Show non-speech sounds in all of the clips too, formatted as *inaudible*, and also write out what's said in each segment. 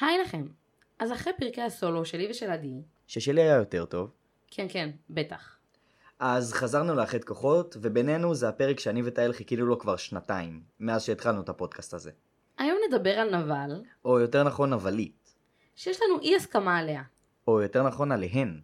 היי לכם. אז אחרי פרקי הסולו שלי ושל עדי, ששלי היה יותר טוב, כן כן, בטח. אז חזרנו לאחד כוחות, ובינינו זה הפרק שאני וטייל חיכינו לו כבר שנתיים, מאז שהתחלנו את הפודקאסט הזה. היום נדבר על נבל, או יותר נכון נבלית, שיש לנו אי הסכמה עליה. או יותר נכון עליהן.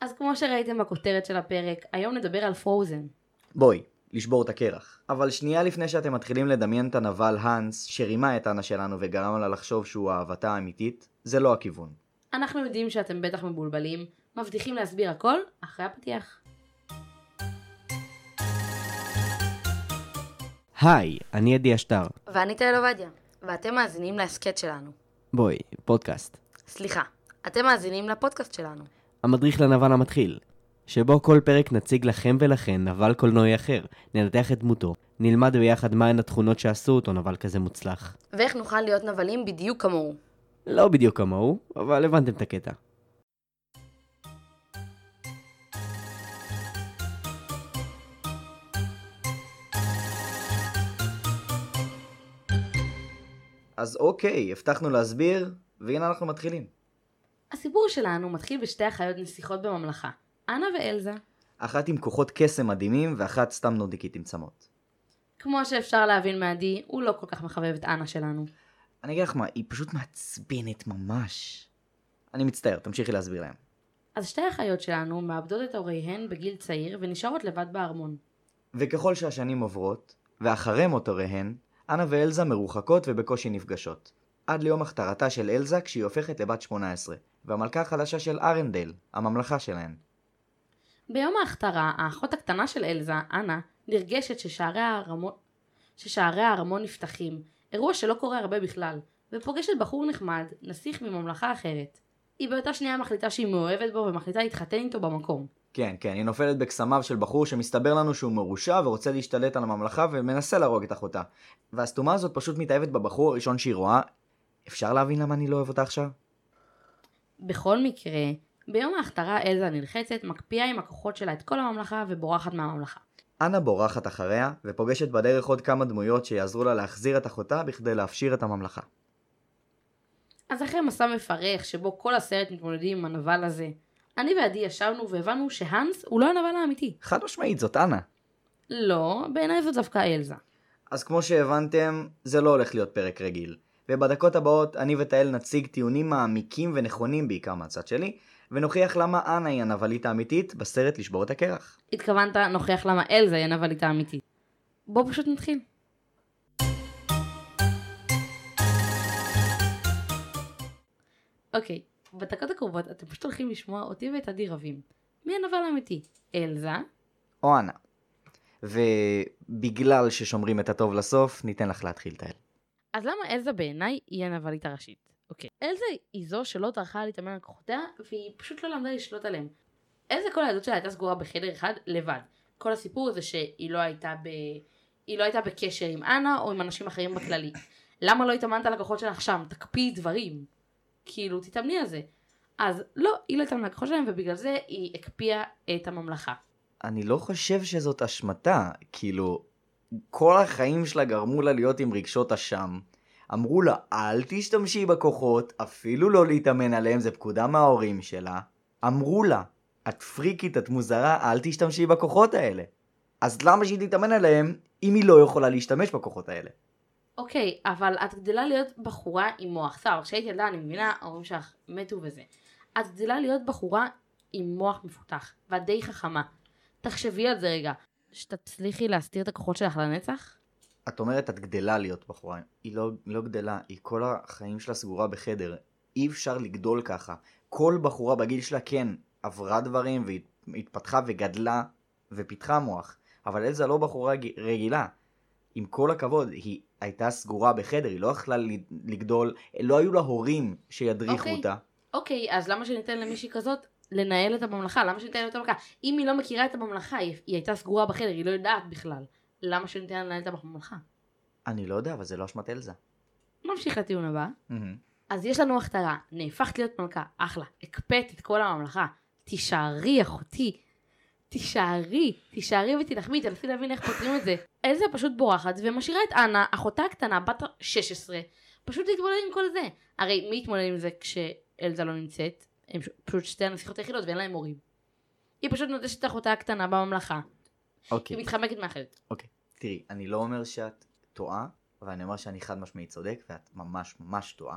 אז כמו שראיתם בכותרת של הפרק, היום נדבר על פרוזן. בואי, לשבור את הקרח. אבל שנייה לפני שאתם מתחילים לדמיין את הנבל האנס, שרימה את אנה שלנו וגרם לה לחשוב שהוא אהבתה האמיתית, זה לא הכיוון. אנחנו יודעים שאתם בטח מבולבלים, מבטיחים להסביר הכל אחרי הפתיח. היי, אני עדי אשטר. ואני תהל עובדיה, ואתם מאזינים להסכת שלנו. בואי, פודקאסט. סליחה, אתם מאזינים לפודקאסט שלנו. המדריך לנבל המתחיל. שבו כל פרק נציג לכם ולכן נבל קולנועי אחר, ננתח את דמותו, נלמד ביחד מהן התכונות שעשו אותו נבל כזה מוצלח. ואיך נוכל להיות נבלים בדיוק כמוהו. לא בדיוק כמוהו, אבל הבנתם את הקטע. אז אוקיי, הבטחנו להסביר, והנה אנחנו מתחילים. הסיפור שלנו מתחיל בשתי אחיות נסיכות בממלכה, אנה ואלזה. אחת עם כוחות קסם מדהימים, ואחת סתם נודיקית עם צמות. כמו שאפשר להבין מעדי, הוא לא כל כך מחבב את אנה שלנו. אני אגיד לך מה, היא פשוט מעצבנת ממש. אני מצטער, תמשיכי להסביר להם. אז שתי האחיות שלנו מאבדות את הוריהן בגיל צעיר ונשארות לבד בארמון. וככל שהשנים עוברות, ואחרי מות הוריהן, אנה ואלזה מרוחקות ובקושי נפגשות. עד ליום הכתרתה של אלזה כשהיא הופכת לבת 18, והמלכה החדשה של ארנדל, הממלכה שלהן. ביום ההכתרה, האחות הקטנה של אלזה, אנה, נרגשת ששערי הארמון, ששערי הארמון נפתחים, אירוע שלא קורה הרבה בכלל, ופוגשת בחור נחמד, נסיך מממלכה אחרת. היא באותה שנייה מחליטה שהיא מאוהבת בו ומחליטה להתחתן איתו במקום. כן, כן, היא נופלת בקסמיו של בחור שמסתבר לנו שהוא מרושע ורוצה להשתלט על הממלכה ומנסה להרוג את אחותה. והסתומה הזאת פשוט מתאהבת בבחור הראשון שהיא רואה. אפשר להבין למה אני לא אוהב אותה עכשיו? בכל מקרה, ביום ההכתרה אלזה נלחצת, מקפיאה עם הכוחות שלה את כל הממלכה ובורחת מהממלכה. אנה בורחת אחריה, ופוגשת בדרך עוד כמה דמויות שיעזרו לה להחזיר את אחותה בכדי להפשיר את הממלכה. אז אחרי מסע מפרך שבו כל הסרט מתמודדים עם הנבל הזה, אני ועדי ישבנו והבנו שהאנס הוא לא הנבל האמיתי. חד משמעית, זאת אנה. לא, בעיניי זאת דווקא אלזה. אז כמו שהבנתם, זה לא הולך להיות פרק רגיל. ובדקות הבאות אני ותהל נציג טיעונים מעמיקים ונכונים בעיקר מהצד שלי, ונוכיח למה אנה היא הנבלית האמיתית בסרט לשבור את הקרח. התכוונת נוכיח למה אלזה היא הנבלית האמיתית. בוא פשוט נתחיל. אוקיי, בדקות הקרובות אתם פשוט הולכים לשמוע אותי ואת עדי רבים. מי הנבל האמיתי? אלזה? או אנה. ובגלל ששומרים את הטוב לסוף, ניתן לך להתחיל תהל. אז למה אלזה בעיניי היא הנבלית הראשית? אוקיי. אלזה היא זו שלא טרחה להתאמן על כוחותיה, והיא פשוט לא למדה לשלוט עליהם. אלזה כל הילדות שלה הייתה סגורה בחדר אחד לבד. כל הסיפור זה שהיא לא הייתה ב... היא לא הייתה בקשר עם אנה או עם אנשים אחרים בכללי. למה לא התאמנת על הכוחות שלך שם? תקפיאי דברים. כאילו, תתאמני על זה. אז לא, היא לא התאמנה על הכוחות שלהם, ובגלל זה היא הקפיאה את הממלכה. אני לא חושב שזאת אשמתה, כאילו, כל החיים שלה גרמו לה להיות עם רגשות אשם. אמרו לה, אל תשתמשי בכוחות, אפילו לא להתאמן עליהם, זה פקודה מההורים שלה. אמרו לה, את פריקית, את מוזרה, אל תשתמשי בכוחות האלה. אז למה שהיא תתאמן עליהם, אם היא לא יכולה להשתמש בכוחות האלה? אוקיי, אבל את גדלה להיות בחורה עם מוח. סבבה, כשהייתי ילדה אני מבינה, ההורים שלך מתו וזה. את גדלה להיות בחורה עם מוח מפותח, ואת די חכמה. תחשבי על זה רגע, שתצליחי להסתיר את הכוחות שלך לנצח? את אומרת את גדלה להיות בחורה, היא לא, לא גדלה, היא כל החיים שלה סגורה בחדר. אי אפשר לגדול ככה. כל בחורה בגיל שלה כן עברה דברים והתפתחה וגדלה ופיתחה מוח, אבל אלזה לא בחורה רגילה. עם כל הכבוד, היא הייתה סגורה בחדר, היא לא יכלה לגדול, לא היו לה הורים שידריכו אוקיי. אותה. אוקיי, אז למה שניתן למישהי כזאת לנהל את הממלכה? למה שניתן לה את הממלכה? אם היא לא מכירה את הממלכה, היא, היא הייתה סגורה בחדר, היא לא יודעת בכלל. למה שניתן לנהל את הממלכה? אני לא יודע, אבל זה לא אשמת אלזה. נמשיך לטיעון הבא. אז יש לנו הכתרה, נהפכת להיות מלכה, אחלה, הקפאת את כל הממלכה, תישארי אחותי, תישארי, תישארי ותילחמי, תנסי להבין איך פותרים את זה. אלזה פשוט בורחת ומשאירה את אנה, אחותה הקטנה, בת 16, פשוט להתמודד עם כל זה. הרי מי יתמודד עם זה כשאלזה לא נמצאת? הם פשוט שתי הנסיכות היחידות ואין להם מורים. היא פשוט נוטשת את אחותה הקטנה בממלכה. אוקיי. היא מתחמקת מאחרת. תראי, אני לא אומר שאת טועה, אבל אני אומר שאני חד משמעית צודק, ואת ממש ממש טועה.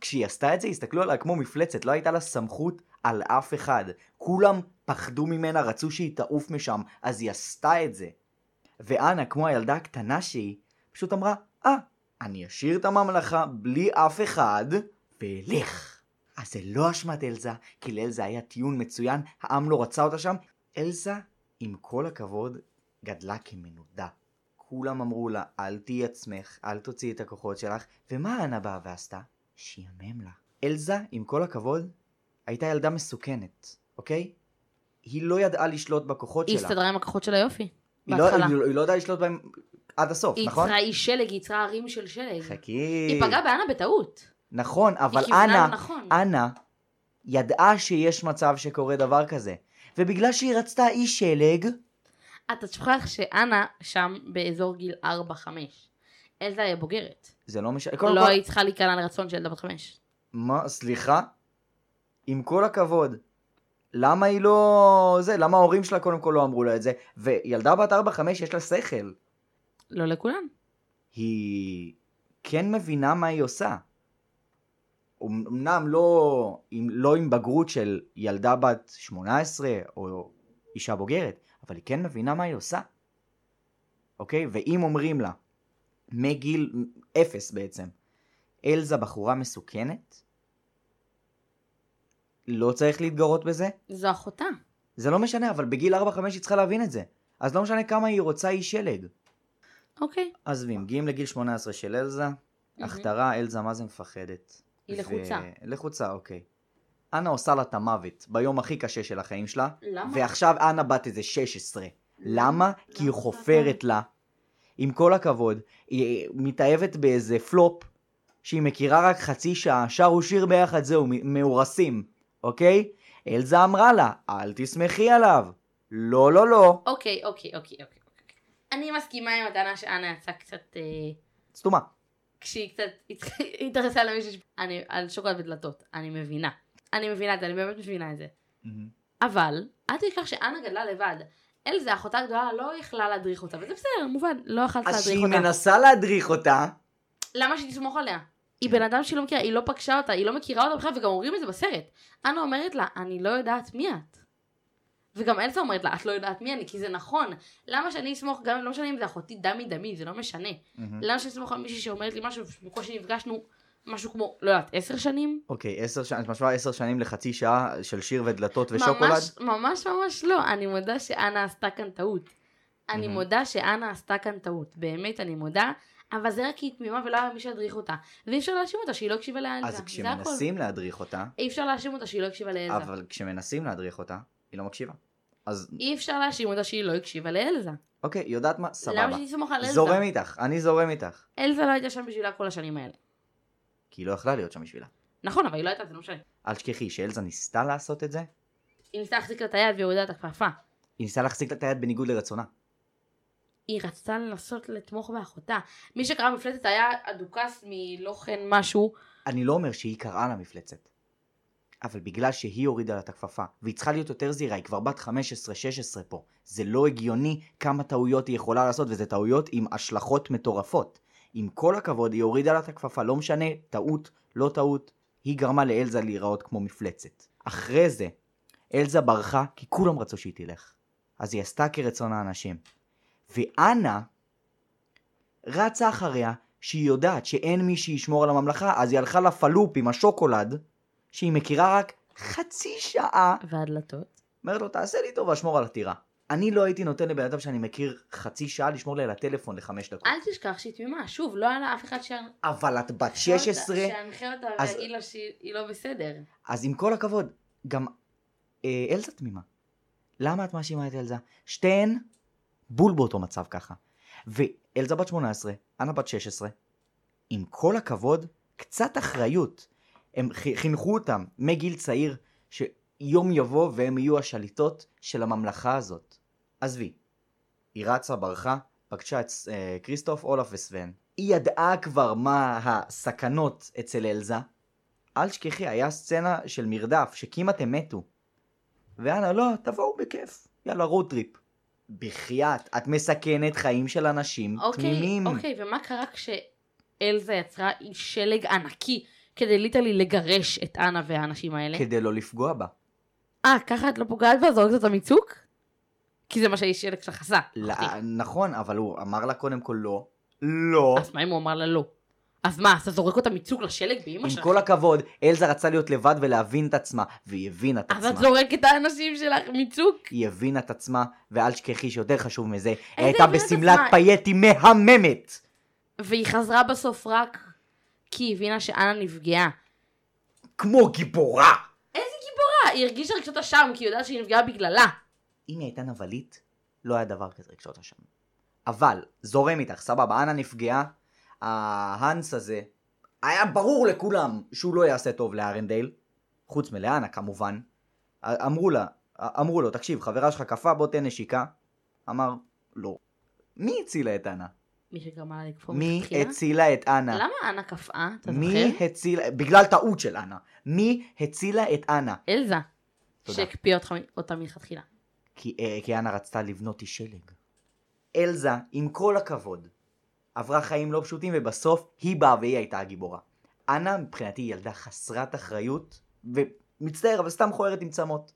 כשהיא עשתה את זה, הסתכלו עליה כמו מפלצת, לא הייתה לה סמכות על אף אחד. כולם פחדו ממנה, רצו שהיא תעוף משם, אז היא עשתה את זה. ואנה, כמו הילדה הקטנה שהיא, פשוט אמרה, אה, אני אשאיר את הממלכה בלי אף אחד, ואלך. אז זה לא אשמת אלזה, כי לאלזה היה טיעון מצוין, העם לא רצה אותה שם. אלזה, עם כל הכבוד, גדלה כמנודה. כולם אמרו לה, אל תהיי עצמך, אל תוציאי את הכוחות שלך, ומה אנה באה ועשתה? שיאמם לה. אלזה, עם כל הכבוד, הייתה ילדה מסוכנת, אוקיי? היא לא ידעה לשלוט בכוחות היא שלה. הסתדרה עם הכוחות של היופי. היא לא, בהתחלה. היא, לא- היא לא ידעה לשלוט בהם עד הסוף, היא נכון? יצרה אי שלג, היא יצרה ערים של שלג. חכי. היא פגעה באנה בטעות. נכון, אבל היא אנה, לא נכון. אנה ידעה שיש מצב שקורה דבר כזה. ובגלל שהיא רצתה אי שלג, אתה שוכח שאנה שם באזור גיל 4-5. אלזה היא בוגרת. זה לא משנה. לא כל, היית צריכה להיכנע לרצון של ילדה בת 5. מה, סליחה? עם כל הכבוד, למה היא לא... זה, למה ההורים שלה קודם כל לא אמרו לה את זה? וילדה בת 4-5 יש לה שכל. לא לכולם. היא כן מבינה מה היא עושה. אמנם לא עם, לא עם בגרות של ילדה בת 18 או אישה בוגרת, אבל היא כן מבינה מה היא עושה. אוקיי? ואם אומרים לה, מגיל אפס בעצם, אלזה בחורה מסוכנת, לא צריך להתגרות בזה? זו אחותה. זה לא משנה, אבל בגיל 4-5 היא צריכה להבין את זה. אז לא משנה כמה היא רוצה אי שלג. אוקיי. עזבי, מגיעים לגיל 18 של אלזה, הכתרה, אלזה מה זה מפחדת. היא לחוצה. לחוצה, אוקיי. אנה עושה לה את המוות ביום הכי קשה של החיים שלה, למה? ועכשיו אנה בת איזה 16. למה? כי היא? חופרת לה. עם כל הכבוד, היא מתאהבת באיזה פלופ, שהיא מכירה רק חצי שעה, שרו שיר ביחד, זהו, מאורסים, אוקיי? אלזה אמרה לה, אל תשמחי עליו. לא, לא, לא. אוקיי, אוקיי, אוקיי, אוקיי. אוקיי. אני מסכימה עם הטענה שאנה יצאה קצת... אה, סתומה. כשהיא קצת *laughs* התייחסה למישהו. אני... על שוקולד ודלתות. אני מבינה. אני מבינה את זה, אני באמת מבינה את זה. אבל, אל תשכח שאנה גדלה לבד. אלזה, אחותה הגדולה, לא יכלה להדריך אותה, וזה בסדר, מובן, לא יכלת אז להדריך שהיא אותה. מנסה להדריך אותה, למה שהיא תסמוך עליה? היא בן אדם שהיא לא מכירה, היא לא פגשה אותה, היא לא מכירה אותה בכלל, וגם אומרים את זה בסרט. אנה אומרת לה, אני לא יודעת מי את. וגם אלסה אומרת לה, את לא יודעת מי אני, כי זה נכון. למה שאני אסמוך, גם לא משנה אם זה אחותי דמי דמי, זה לא משנה. למה שאני אסמוך על מישהי שאומרת לי משהו, בקושי נפגשנו, משהו כמו, לא יודעת, עשר שנים? אוקיי, עשר שנים, את משמעה עשר שנים לחצי שעה של שיר ודלתות ושוקולד? ממש, ממש ממש לא. אני מודה שאנה עשתה כאן טעות. אני מהמם. מודה שאנה עשתה כאן טעות. באמת, אני מודה. אבל זה רק כי היא תמימה ולא היה מי שידריך אותה. ואי אפשר להאשים אותה שהיא לא הקשיבה לאלזה. אז. כשמנסים להדריך אותה, אי אפשר להאשים אותה שהיא לא הקשיבה לאלזה. אבל כשמנסים להדריך אותה, היא לא מקשיבה. אז אי אפשר להאשים אותה שהיא לא הקשיבה לאלזה. אוקיי, יודעת מה? למה סבבה. שהיא תסמוך על אלזה? זורם איתך, אני זורם איתך. אלזה לא הייתה שם בשבילה כל השנים האלה. כי היא לא יכלה להיות שם בשבילה. נכון, אבל היא לא הייתה, זה לא משנה. אל תשכחי שאלזה ניסתה לעשות את זה, היא ניסתה להחזיק לה את היד והורידה את הכפפה. היא ניסתה להחזיק לה את היד בניגוד לרצונה. היא רצתה לנסות לתמוך באחותה. מי שקרא מפלטת היה הדוכס מלא כן משהו. אני לא אומר שהיא קראה לה מפלצת. אבל בגלל שהיא הורידה לה את הכפפה, והיא צריכה להיות יותר זהירה, היא כבר בת 15-16 פה. זה לא הגיוני כמה טעויות היא יכולה לעשות, וזה טעויות עם השלכות מטורפות. עם כל הכבוד, היא הורידה לה את הכפפה, לא משנה, טעות, לא טעות, היא גרמה לאלזה להיראות כמו מפלצת. אחרי זה, אלזה ברחה, כי כולם רצו שהיא תלך. אז היא עשתה כרצון האנשים. ואנה רצה אחריה, שהיא יודעת שאין מי שישמור על הממלכה, אז היא הלכה לפלופ עם השוקולד, שהיא מכירה רק חצי שעה, והדלתות. אומרת לו, תעשה לי טובה, שמור על הטירה. אני לא הייתי נותן לבן אדם שאני מכיר חצי שעה לשמור לי על הטלפון לחמש דקות. אל תשכח שהיא תמימה. שוב, לא היה לה אף אחד ש... אבל את בת 16, שינחה אותה אז- ויגיד לה שהיא לא בסדר. אז עם כל הכבוד, גם אה, אלזה תמימה. למה את מאשימה את אלזה? שתיהן בול באותו מצב ככה. ואלזה בת 18, אנה בת 16, עם כל הכבוד, קצת אחריות. הם חינכו אותם מגיל צעיר, שיום יבוא והם יהיו השליטות של הממלכה הזאת. עזבי, היא רצה, ברחה, פגשה את אה, כריסטוף, אולף וסוון. היא ידעה כבר מה הסכנות אצל אלזה. אל תשכחי, היה סצנה של מרדף, שכמעט הם מתו. ואנה, לא, תבואו בכיף, יאללה, road trip. בחייאת, את מסכנת חיים של אנשים אוקיי, תמימים. אוקיי, ומה קרה כשאלזה יצרה שלג ענקי כדי literally לגרש את אנה והאנשים האלה? כדי לא לפגוע בה. אה, ככה את לא פוגעת בה? זורקת אותה מצוק? כי זה מה שהאיש שלג שלך עשה. לא. נכון, אבל הוא אמר לה קודם כל לא. לא. אז מה אם הוא אמר לה לא? אז מה, אז אתה זורק אותה מצוק לשלג באמא עם שלך? כל הכבוד, אלזה רצה להיות לבד ולהבין את עצמה, והיא הבינה את אז את עצמה. זורקת את האנשים שלך מצוק? היא הבינה את עצמה, ואל תשכחי שיותר חשוב מזה, היא הייתה בשמלת עצמה? פייטי מהממת! והיא חזרה בסוף רק כי היא הבינה שאנה נפגעה. כמו גיבורה! אה, היא הרגישה רגשות אשם כי היא יודעת שהיא נפגעה בגללה. אם היא הייתה נבלית, לא היה דבר כזה רגשות אשם. אבל, זורם איתך, סבבה, אנה נפגעה, ההאנס הזה, היה ברור לכולם שהוא לא יעשה טוב לארנדייל, חוץ מלאנה כמובן. אמרו לה, אמרו לו, תקשיב, חברה שלך קפאה, בוא תן נשיקה. אמר, לא. מי הצילה את אנה? מי שגרמה לה לקפוא מי מלכתחילה? הצילה את אנה? למה אנה קפאה? אתה מי זוכר? הצילה, בגלל טעות של אנה. מי הצילה את אנה? אלזה. שהקפיאה אותך- אותה מלכתחילה. כי, אה, כי אנה רצתה לבנות איש שלג. אלזה, עם כל הכבוד, עברה חיים לא פשוטים ובסוף היא באה והיא הייתה הגיבורה. אנה מבחינתי היא ילדה חסרת אחריות, ומצטער אבל סתם מכוערת עם צמות.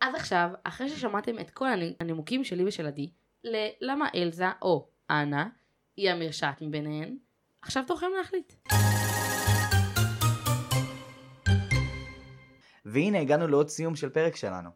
אז עכשיו, אחרי ששמעתם את כל הני- הנימוקים שלי ושל עדי, ללמה אלזה או אנה היא המרשעת מביניהן, עכשיו תורכם להחליט. והנה הגענו לעוד סיום של פרק שלנו.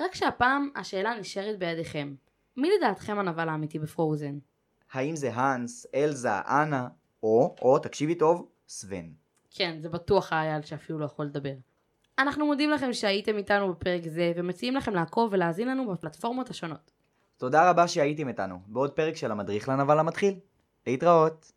רק שהפעם השאלה נשארת בידיכם. מי לדעתכם הנבל האמיתי בפרוזן? האם זה האנס, אלזה, אנה, או, או, תקשיבי טוב, סוון. כן, זה בטוח האייל שאפילו לא יכול לדבר. אנחנו מודים לכם שהייתם איתנו בפרק זה, ומציעים לכם לעקוב ולהאזין לנו בפלטפורמות השונות. תודה רבה שהייתם איתנו, בעוד פרק של המדריך לנבל המתחיל. להתראות.